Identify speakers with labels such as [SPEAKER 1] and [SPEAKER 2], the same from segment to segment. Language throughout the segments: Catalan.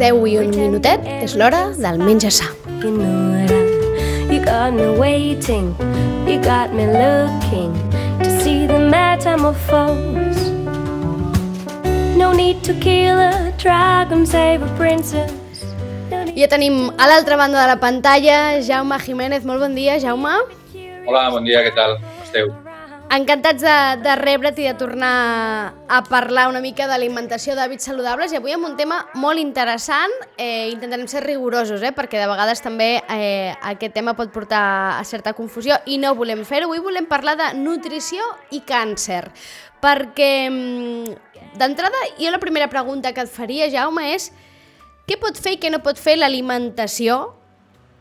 [SPEAKER 1] 10 i un minutet és l'hora del menja sa.
[SPEAKER 2] You know it. You got me waiting, you got me looking to see the metamorphose. No need to kill a dragon, save a princess.
[SPEAKER 1] Ja tenim a l'altra banda de la pantalla Jaume Jiménez. Molt bon dia, Jaume.
[SPEAKER 3] Hola, bon dia, què tal? Com esteu?
[SPEAKER 1] Encantats de, de rebre't i de tornar a parlar una mica d'alimentació d'hàbits saludables i avui amb un tema molt interessant. Eh, intentarem ser rigorosos, eh, perquè de vegades també eh, aquest tema pot portar a certa confusió i no volem fer-ho. Avui volem parlar de nutrició i càncer, perquè mm, d'entrada jo la primera pregunta que et faria, Jaume, és què pot fer i què no pot fer l'alimentació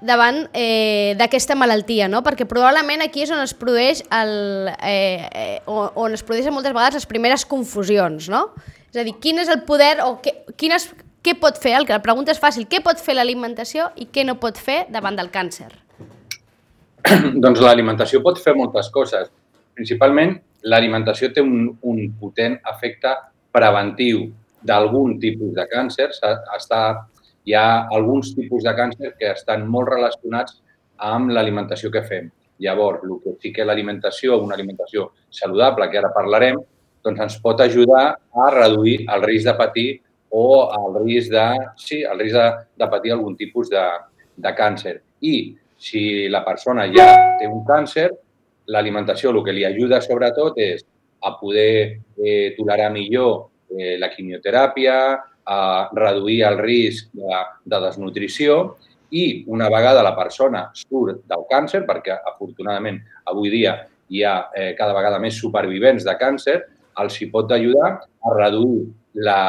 [SPEAKER 1] davant eh, d'aquesta malaltia, no? Perquè probablement aquí és on es produeix el, eh, eh, on, es produeixen moltes vegades les primeres confusions, no? És a dir, quin és el poder o què, quines, què pot fer, el que la pregunta és fàcil, què pot fer l'alimentació i què no pot fer davant del càncer?
[SPEAKER 3] doncs l'alimentació pot fer moltes coses. Principalment, l'alimentació té un, un potent efecte preventiu d'algun tipus de càncer. Està, hi ha alguns tipus de càncer que estan molt relacionats amb l'alimentació que fem. Llavors, el que sí que l'alimentació, una alimentació saludable, que ara parlarem, doncs ens pot ajudar a reduir el risc de patir o el risc de, sí, el risc de, de patir algun tipus de, de càncer. I si la persona ja té un càncer, l'alimentació el que li ajuda sobretot és a poder eh, tolerar millor eh, la quimioteràpia, a reduir el risc de, de desnutrició i una vegada la persona surt del càncer, perquè afortunadament avui dia hi ha eh, cada vegada més supervivents de càncer, els hi pot ajudar a reduir la,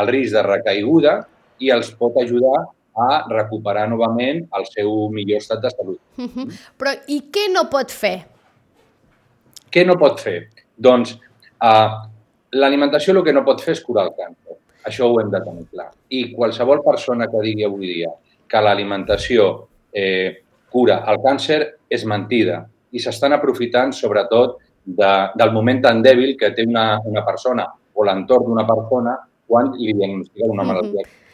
[SPEAKER 3] el risc de recaiguda i els pot ajudar a recuperar novament el seu millor estat de salut.
[SPEAKER 1] Uh -huh. Però i què no pot fer?
[SPEAKER 3] Què no pot fer? Doncs eh, l'alimentació el que no pot fer és curar el càncer. Això ho hem de tenir clar. I qualsevol persona que digui avui dia que l'alimentació eh, cura el càncer és mentida i s'estan aprofitant sobretot de, del moment tan dèbil que té una, una persona o l'entorn d'una persona quan li diagnostica una malaltia. Mm -hmm.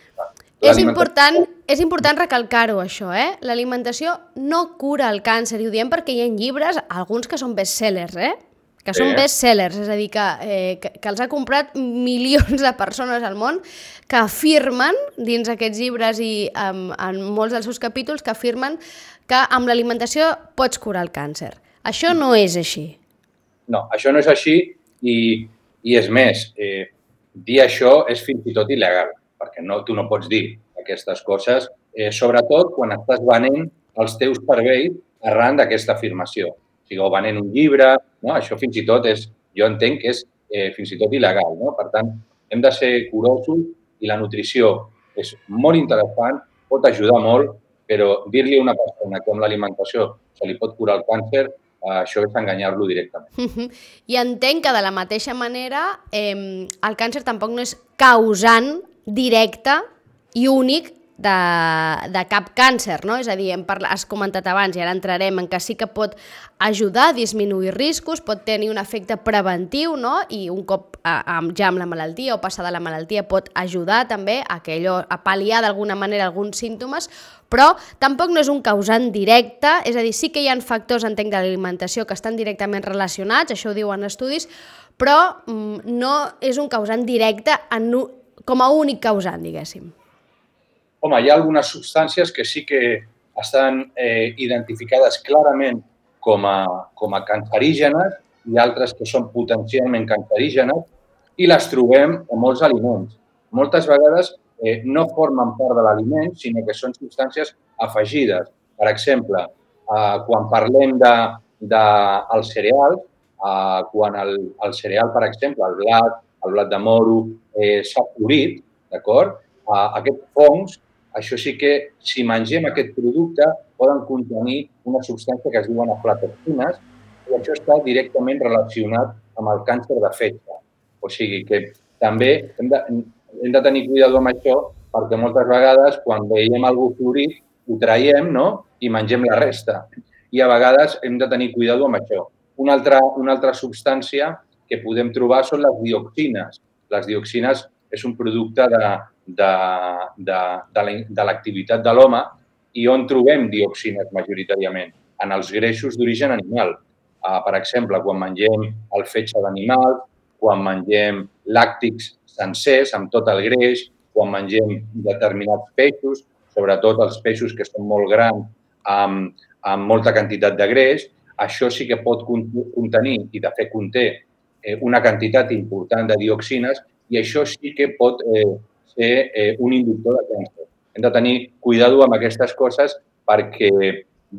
[SPEAKER 1] És important, és important recalcar-ho, això, eh? L'alimentació no cura el càncer, i ho diem perquè hi ha llibres, alguns que són bestsellers, eh? Que són
[SPEAKER 3] Sí.
[SPEAKER 1] bestsellers, és a dir, que, eh, que, que els ha comprat milions de persones al món, que afirmen, dins aquests llibres i um, en molts dels seus capítols, que afirmen que amb l'alimentació pots curar el càncer. Això no és així.
[SPEAKER 3] No, això no és així i, i és més, eh, dir això és fins i tot il·legal, perquè no, tu no pots dir aquestes coses, eh, sobretot quan estàs venent els teus serveis arran d'aquesta afirmació. O sigui, o venent un llibre, no? això fins i tot és, jo entenc que és eh, fins i tot il·legal. No? Per tant, hem de ser curosos i la nutrició és molt interessant, pot ajudar molt, però dir-li a una persona que amb l'alimentació se li pot curar el càncer, eh, això és enganyar-lo directament.
[SPEAKER 1] I entenc que de la mateixa manera eh, el càncer tampoc no és causant directe i únic de, de cap càncer, no? És a dir, hem parla, has comentat abans i ara entrarem en que sí que pot ajudar a disminuir riscos, pot tenir un efecte preventiu, no? I un cop a, a, ja amb la malaltia o passada la malaltia pot ajudar també a, que allò, a pal·liar d'alguna manera alguns símptomes, però tampoc no és un causant directe, és a dir, sí que hi ha factors, entenc, de l'alimentació que estan directament relacionats, això ho diuen estudis, però mm, no és un causant directe en, com a únic causant, diguéssim.
[SPEAKER 3] Home, hi ha algunes substàncies que sí que estan eh, identificades clarament com a, com a cancerígenes i altres que són potencialment cancerígenes i les trobem a molts aliments. Moltes vegades eh, no formen part de l'aliment, sinó que són substàncies afegides. Per exemple, eh, quan parlem de, de el cereal, eh, quan el, el cereal, per exemple, el blat, el blat de moro, eh, s'ha florit, d'acord? Eh, aquests fongs això sí que, si mengem aquest producte, poden contenir una substància que es diuen aflatoxines i això està directament relacionat amb el càncer de fetge. O sigui que també hem de, hem de tenir cuidado amb això perquè moltes vegades quan veiem algú florit ho traiem no? i mengem la resta. I a vegades hem de tenir cuidado amb això. Una altra, una altra substància que podem trobar són les dioxines. les dioxines és un producte de, de, de, de l'activitat de l'home i on trobem dioxines majoritàriament? En els greixos d'origen animal. Uh, per exemple, quan mengem el fetge d'animal, quan mengem làctics sencers amb tot el greix, quan mengem determinats peixos, sobretot els peixos que són molt grans amb, amb molta quantitat de greix, això sí que pot contenir, i de fet conté, eh, una quantitat important de dioxines i això sí que pot eh, ser eh, un inductor de càncer. Hem de tenir cuidado amb aquestes coses perquè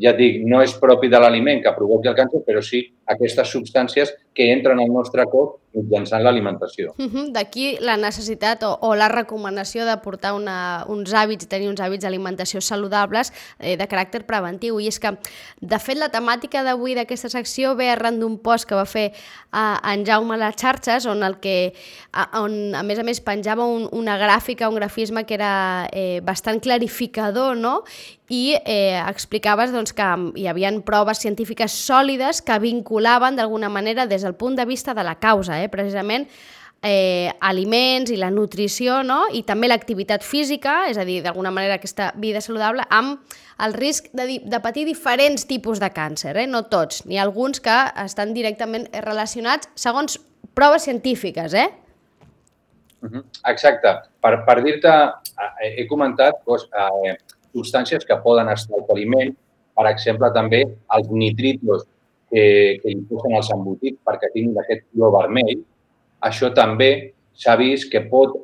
[SPEAKER 3] ja dic, no és propi de l'aliment que provoqui el càncer, però sí aquestes substàncies que entren al nostre cos mitjançant l'alimentació.
[SPEAKER 1] Uh -huh. D'aquí la necessitat o, o la recomanació de portar una, uns hàbits tenir uns hàbits d'alimentació saludables eh, de caràcter preventiu. I és que, de fet, la temàtica d'avui d'aquesta secció ve arran d'un post que va fer eh, en Jaume a les xarxes, on, el que, a, on a més a més penjava un, una gràfica, un grafisme que era eh, bastant clarificador, no? i eh, explicaves doncs, que hi havia proves científiques sòlides que vinculaven d'alguna manera des del punt de vista de la causa, eh, precisament eh, aliments i la nutrició no? i també l'activitat física, és a dir, d'alguna manera aquesta vida saludable, amb el risc de, de patir diferents tipus de càncer, eh? no tots, ha alguns que estan directament relacionats segons proves científiques. Eh?
[SPEAKER 3] Exacte. Per, per dir-te, eh, he comentat doncs, eh, substàncies que poden estar al aliment, per exemple, també els nitritos que, que li posen als embotits perquè tinguin aquest color vermell. Això també s'ha vist que pot,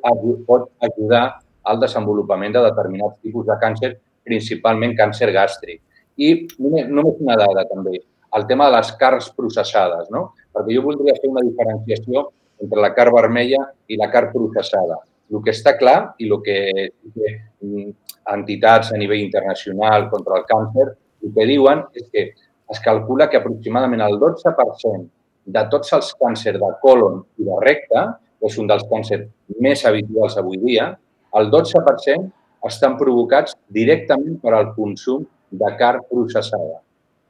[SPEAKER 3] pot ajudar al desenvolupament de determinats tipus de càncer, principalment càncer gàstric. I només, només una dada també, el tema de les carns processades, no? perquè jo voldria fer una diferenciació entre la carn vermella i la carn processada. El que està clar i el que, que entitats a nivell internacional contra el càncer, el que diuen és que es calcula que aproximadament el 12% de tots els càncers de colon i de recte, que és un dels càncers més habituals avui dia, el 12% estan provocats directament per al consum de carn processada.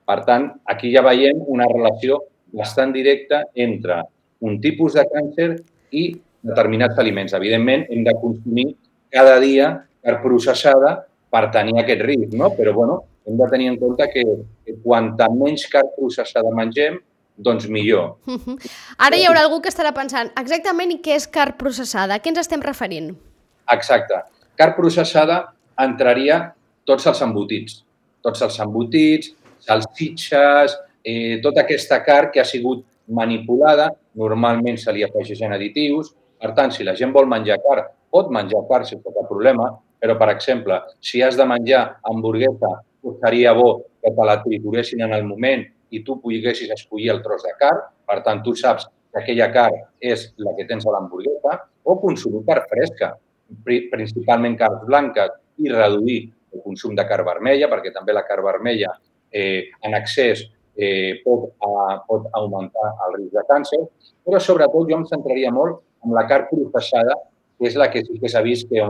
[SPEAKER 3] Per tant, aquí ja veiem una relació bastant directa entre un tipus de càncer i determinats aliments. Evidentment, hem de consumir cada dia carn processada per tenir aquest risc, no? Però, bueno, hem de tenir en compte que, que quanta menys carn processada mengem, doncs millor. Uh
[SPEAKER 1] -huh. Ara hi haurà algú que estarà pensant exactament què és carn processada, a què ens estem referint?
[SPEAKER 3] Exacte. Carn processada entraria tots els embotits. Tots els embotits, salsitxes, eh, tota aquesta carn que ha sigut manipulada, normalment se li afegeixen additius. Per tant, si la gent vol menjar carn, pot menjar carn sense cap problema, però, per exemple, si has de menjar hamburguesa, seria bo que te la trituressin en el moment i tu poguessis escollir el tros de carn. Per tant, tu saps que aquella carn és la que tens a l'hamburguesa o consumir carn fresca, principalment carns blanques i reduir el consum de carn vermella, perquè també la carn vermella eh, en excés eh, pot, a, pot augmentar el risc de càncer, però sobretot jo em centraria molt en la carn processada, que és la que sí que s'ha vist que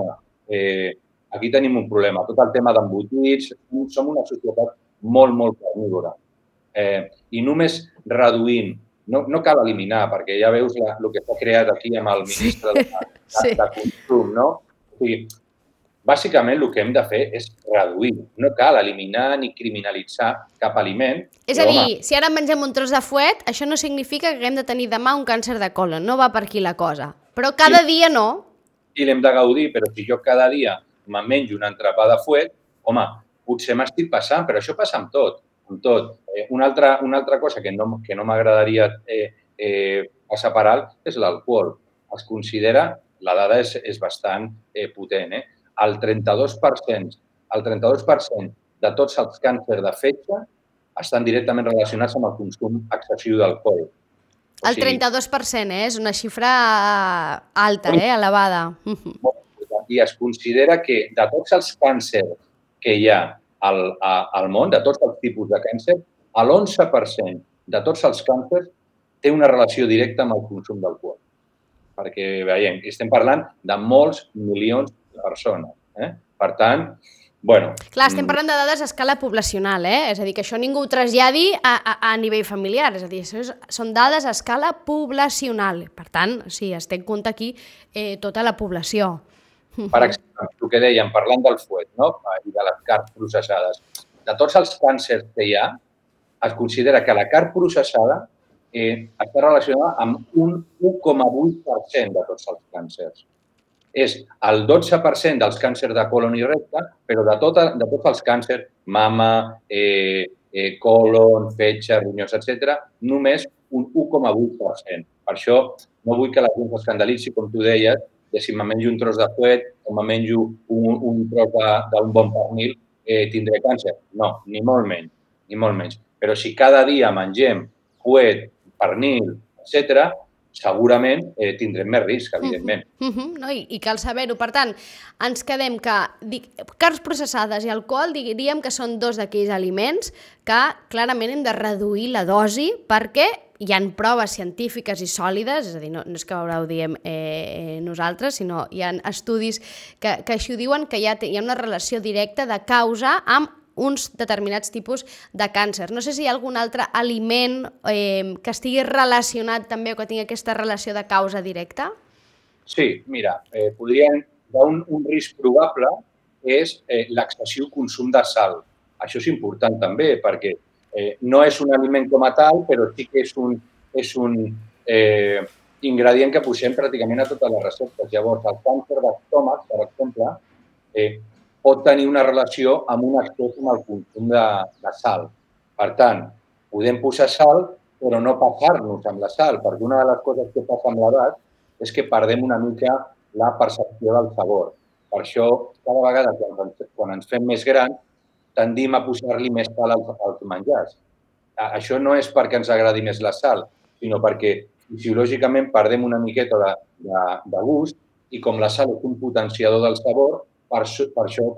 [SPEAKER 3] eh, aquí tenim un problema. Tot el tema d'embotits, som una societat molt, molt carnívora. Eh, I només reduint, no, no cal eliminar, perquè ja veus la, el que s'ha creat aquí amb el ministre de, de, sí. de Consum, no? O sigui, bàsicament el que hem de fer és reduir. No cal eliminar ni criminalitzar cap aliment.
[SPEAKER 1] És a dir, home, si ara mengem un tros de fuet, això no significa que haguem de tenir demà un càncer de colon. No va per aquí la cosa. Però cada sí. dia no
[SPEAKER 3] i l'hem de gaudir, però si jo cada dia menjo una entrepà de fuet, home, potser m'estic passant, però això passa amb tot, amb tot. Eh, una, altra, una altra cosa que no, que no m'agradaria eh, eh, passar per alt és l'alcohol. Es considera, la dada és, és bastant eh, potent, eh? el 32%, el 32% de tots els càncers de fetge estan directament relacionats amb el consum excessiu d'alcohol.
[SPEAKER 1] El 32%, eh? és una xifra alta, eh? elevada.
[SPEAKER 3] I es considera que de tots els càncers que hi ha al, a, al món, de tots els tipus de càncer, l'11% de tots els càncers té una relació directa amb el consum d'alcohol. Perquè veiem, estem parlant de molts milions de persones. Eh? Per tant, Bueno,
[SPEAKER 1] Clar, estem parlant de dades a escala poblacional, eh? És a dir, que això ningú ho traslladi a, a, a nivell familiar. És a dir, és, són dades a escala poblacional. Per tant, sí, es té en compte aquí eh, tota la població.
[SPEAKER 3] Per exemple, el que dèiem, parlant del fuet no? i de les carns processades, de tots els càncers que hi ha, es considera que la carn processada eh, està relacionada amb un 1,8% de tots els càncers. És el 12% dels càncers de colon i recte, però de, tota, de tots els càncers, mama, eh, eh, colon, fetge, ronyons, etc., només un 1,8%. Per això no vull que la gent s'escandalitzi, com tu deies, que si me menjo un tros de fuet o me menjo un, un tros d'un bon pernil, eh, tindré càncer. No, ni molt menys, ni molt menys. Però si cada dia mengem fuet, pernil, etc., segurament eh, tindrem més risc, evidentment.
[SPEAKER 1] Uh -huh, uh -huh, no? I, I cal saber-ho. Per tant, ens quedem que dic, carns processades i alcohol diríem que són dos d'aquells aliments que clarament hem de reduir la dosi perquè hi han proves científiques i sòlides, és a dir, no, no és que ara ho diem eh, nosaltres, sinó hi ha estudis que, que així ho diuen, que hi ha, hi ha una relació directa de causa amb uns determinats tipus de càncer. No sé si hi ha algun altre aliment eh, que estigui relacionat també o que tingui aquesta relació de causa directa?
[SPEAKER 3] Sí, mira, eh, podríem... Un, un risc probable és eh, l'excessiu consum de sal. Això és important també perquè eh, no és un aliment com a tal, però sí que és un, és un eh, ingredient que posem pràcticament a totes les receptes. Llavors, el càncer d'estómac, per exemple, eh, pot tenir una relació amb un excés amb el consum de, de sal. Per tant, podem posar sal, però no passar-nos amb la sal, perquè una de les coses que passa amb l'edat és que perdem una mica la percepció del sabor. Per això, cada vegada quan, quan ens fem més grans, tendim a posar-li més sal als, als menjars. Això no és perquè ens agradi més la sal, sinó perquè fisiològicament perdem una miqueta de, de, de gust i com la sal és un potenciador del sabor, per, per això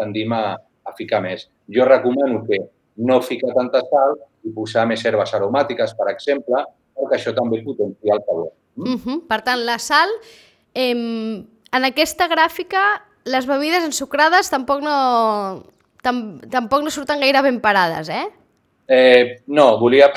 [SPEAKER 3] tendim a, a ficar més. Jo recomano que no ficar tanta sal i posar més herbes aromàtiques, per exemple, perquè això també potencia el sabor.
[SPEAKER 1] Mm? Uh -huh. Per tant, la sal, eh, en aquesta gràfica, les bebides ensucrades tampoc no, tam, tampoc no surten gaire ben parades, eh?
[SPEAKER 3] Eh, no, volia,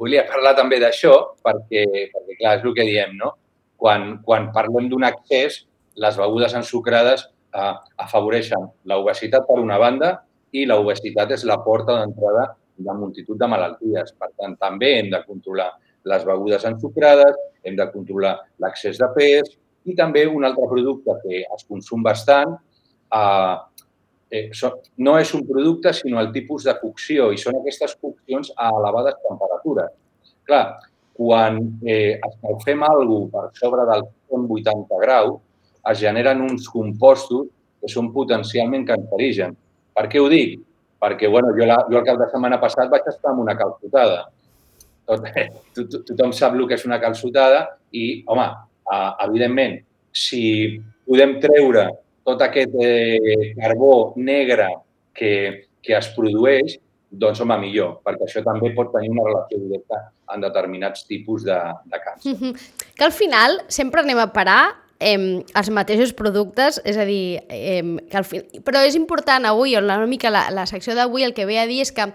[SPEAKER 3] volia parlar també d'això perquè, perquè, clar, és el que diem, no? Quan, quan parlem d'un accés, les begudes ensucrades eh, afavoreixen l'obesitat per una banda i l'obesitat és la porta d'entrada de multitud de malalties. Per tant, també hem de controlar les begudes ensucrades, hem de controlar l'accés de pes i també un altre producte que es consum bastant, eh, eh, no és un producte, sinó el tipus de cocció i són aquestes coccions a elevades temperatures. Clar, quan eh, escalfem alguna per sobre del 180 graus, es generen uns compostos que són potencialment cancerígens. Per què ho dic? Perquè bueno, jo, la, jo el cap de setmana passat vaig estar amb una calçotada. Tot, to, to, tothom sap el que és una calçotada i, home, uh, evidentment, si podem treure tot aquest eh, carbó negre que, que es produeix, doncs, home, millor, perquè això també pot tenir una relació directa en determinats tipus de, de càncer. Mm -hmm.
[SPEAKER 1] Que al final sempre anem a parar eh, els mateixos productes, és a dir, eh, que al fi... però és important avui, una mica la, la secció d'avui el que ve a dir és que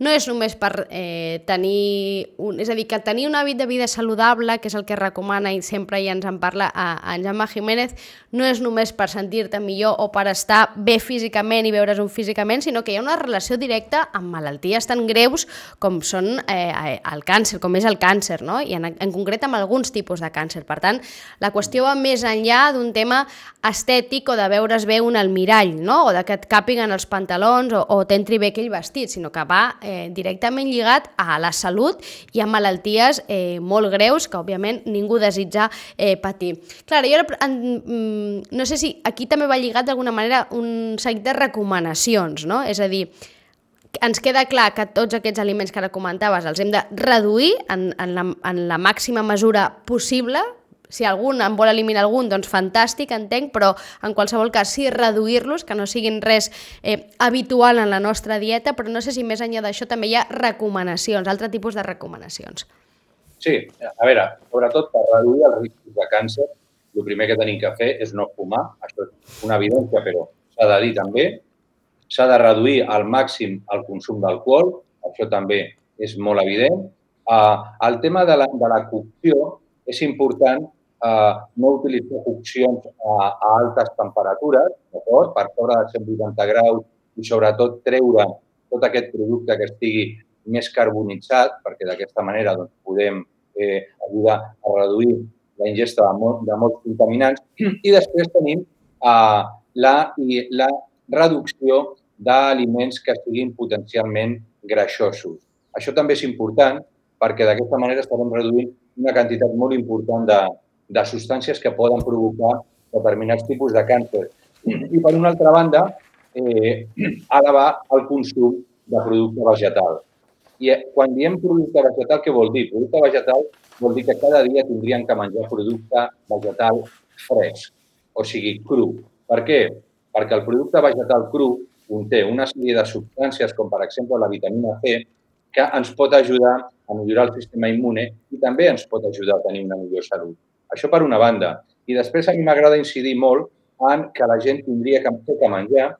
[SPEAKER 1] no és només per eh, tenir... Un, és a dir, que tenir un hàbit de vida saludable, que és el que recomana i sempre ja ens en parla a, a en Jaume Jiménez, no és només per sentir-te millor o per estar bé físicament i veure's un físicament, sinó que hi ha una relació directa amb malalties tan greus com són eh, el càncer, com és el càncer, no? i en, en concret amb alguns tipus de càncer. Per tant, la qüestió va més enllà d'un tema estètic o de veure's bé un al mirall, no? o de que et capiguen els pantalons o, o t'entri bé aquell vestit, sinó que va eh, directament lligat a la salut i a malalties eh, molt greus que, òbviament, ningú desitja eh, patir. Clar, jo en, mm, no sé si aquí també va lligat d'alguna manera un seguit de recomanacions, no? És a dir, ens queda clar que tots aquests aliments que ara comentaves els hem de reduir en, en, la, en la màxima mesura possible, si algun en vol eliminar algun, doncs fantàstic, entenc, però en qualsevol cas sí reduir-los, que no siguin res eh, habitual en la nostra dieta, però no sé si més enllà d'això també hi ha recomanacions, altre tipus de recomanacions.
[SPEAKER 3] Sí, a veure, sobretot per reduir els riscos de càncer, el primer que tenim que fer és no fumar, això és una evidència, però s'ha de dir també, S'ha de reduir al màxim el consum d'alcohol, això també és molt evident. Uh, el tema de la, de la cocció és important uh, no utilitzar coccions a, a altes temperatures, d'acord? Per sobre de 180 graus i sobretot treure tot aquest producte que estigui més carbonitzat, perquè d'aquesta manera doncs, podem eh, ajudar a reduir la ingesta de, molt, de molts contaminants. I després tenim eh, la, la reducció d'aliments que siguin potencialment greixosos. Això també és important perquè d'aquesta manera estarem reduint una quantitat molt important de, de substàncies que poden provocar determinats tipus de càncer. I per una altra banda, eh, elevar el consum de producte vegetal. I eh, quan diem producte vegetal, què vol dir? Producte vegetal vol dir que cada dia tindrien que menjar producte vegetal fresc, o sigui, cru. Per què? Perquè el producte vegetal cru conté una sèrie de substàncies, com per exemple la vitamina C, que ens pot ajudar a millorar el sistema immune i també ens pot ajudar a tenir una millor salut. Això per una banda. I després a mi m'agrada incidir molt en que la gent tindria que, que menjar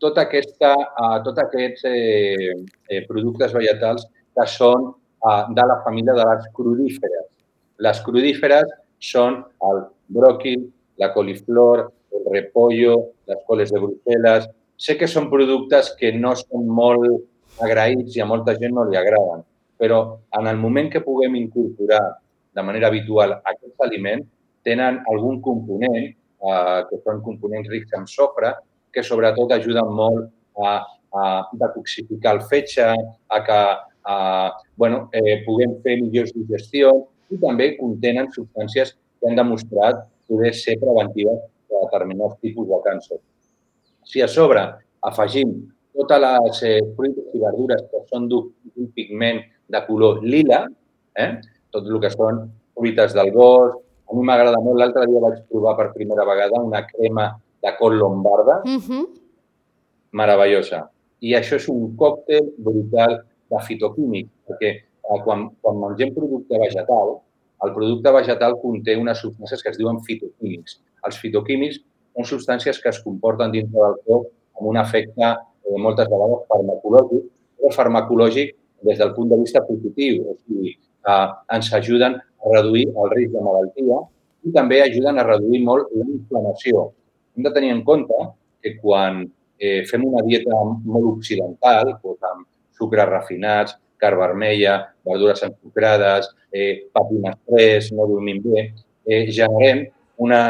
[SPEAKER 3] tot aquesta, uh, tots aquests eh, eh, productes vegetals que són uh, de la família de les crudíferes. Les crudíferes són el bròquil, la coliflor, el repollo, les coles de Brussel·les. Sé que són productes que no són molt agraïts i a molta gent no li agraden, però en el moment que puguem incorporar de manera habitual aquests aliments, tenen algun component, eh, que són components rics en sofre, que sobretot ajuden molt a, a detoxificar el fetge, a que a, bueno, eh, puguem fer millors digestions i també contenen substàncies que han demostrat poder ser preventives de determinats tipus de càncer. Si a sobre afegim totes les eh, fruites i verdures que són d'un pigment de color lila, eh? Tot el que són fruites del bosc. A mi m'agrada molt. L'altre dia vaig provar per primera vegada una crema de col lombarda,
[SPEAKER 1] Uh -huh.
[SPEAKER 3] meravellosa. I això és un còctel brutal de fitoquímic, perquè eh, quan, quan mengem producte vegetal, el producte vegetal conté unes substàncies que es diuen fitoquímics. Els fitoquímics són substàncies que es comporten dintre del cos amb un efecte eh, moltes vegades farmacològic, però farmacològic des del punt de vista positiu, o sigui, eh, ens ajuden a reduir el risc de malaltia i també ajuden a reduir molt la inflamació. Hem de tenir en compte que quan eh, fem una dieta molt occidental, doncs amb sucres refinats, carn vermella, verdures ensucrades, eh, papi estrès, no dormim bé, eh, generem una,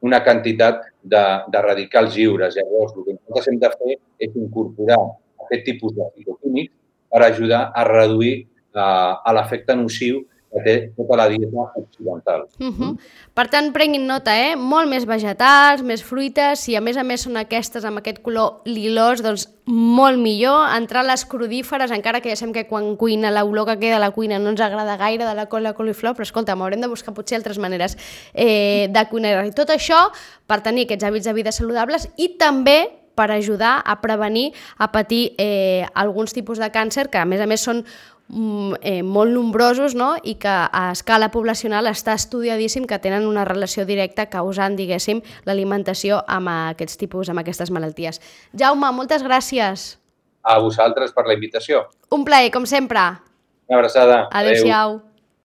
[SPEAKER 3] una quantitat de, de radicals lliures. Llavors, el que nosaltres hem de fer és incorporar aquest tipus de fitoquímics per ajudar a reduir eh, l'efecte nociu que té tota la dieta occidental.
[SPEAKER 1] Uh -huh. Per tant, prenguin nota, eh? Molt més vegetals, més fruites, i a més a més són aquestes amb aquest color lilós, doncs molt millor. Entrar a les crudíferes, encara que ja sabem que quan cuina l'olor que queda a la cuina no ens agrada gaire de la col coliflor, però escolta, haurem de buscar potser altres maneres eh, de cuinar. I tot això per tenir aquests hàbits de vida saludables i també per ajudar a prevenir, a patir eh, alguns tipus de càncer que a més a més són eh, molt nombrosos no? i que a escala poblacional està estudiadíssim que tenen una relació directa causant, diguéssim, l'alimentació amb aquests tipus, amb aquestes malalties. Jaume, moltes gràcies.
[SPEAKER 3] A vosaltres per la invitació.
[SPEAKER 1] Un plaer, com sempre.
[SPEAKER 3] Una abraçada.
[SPEAKER 1] Adéu-siau. Adéu.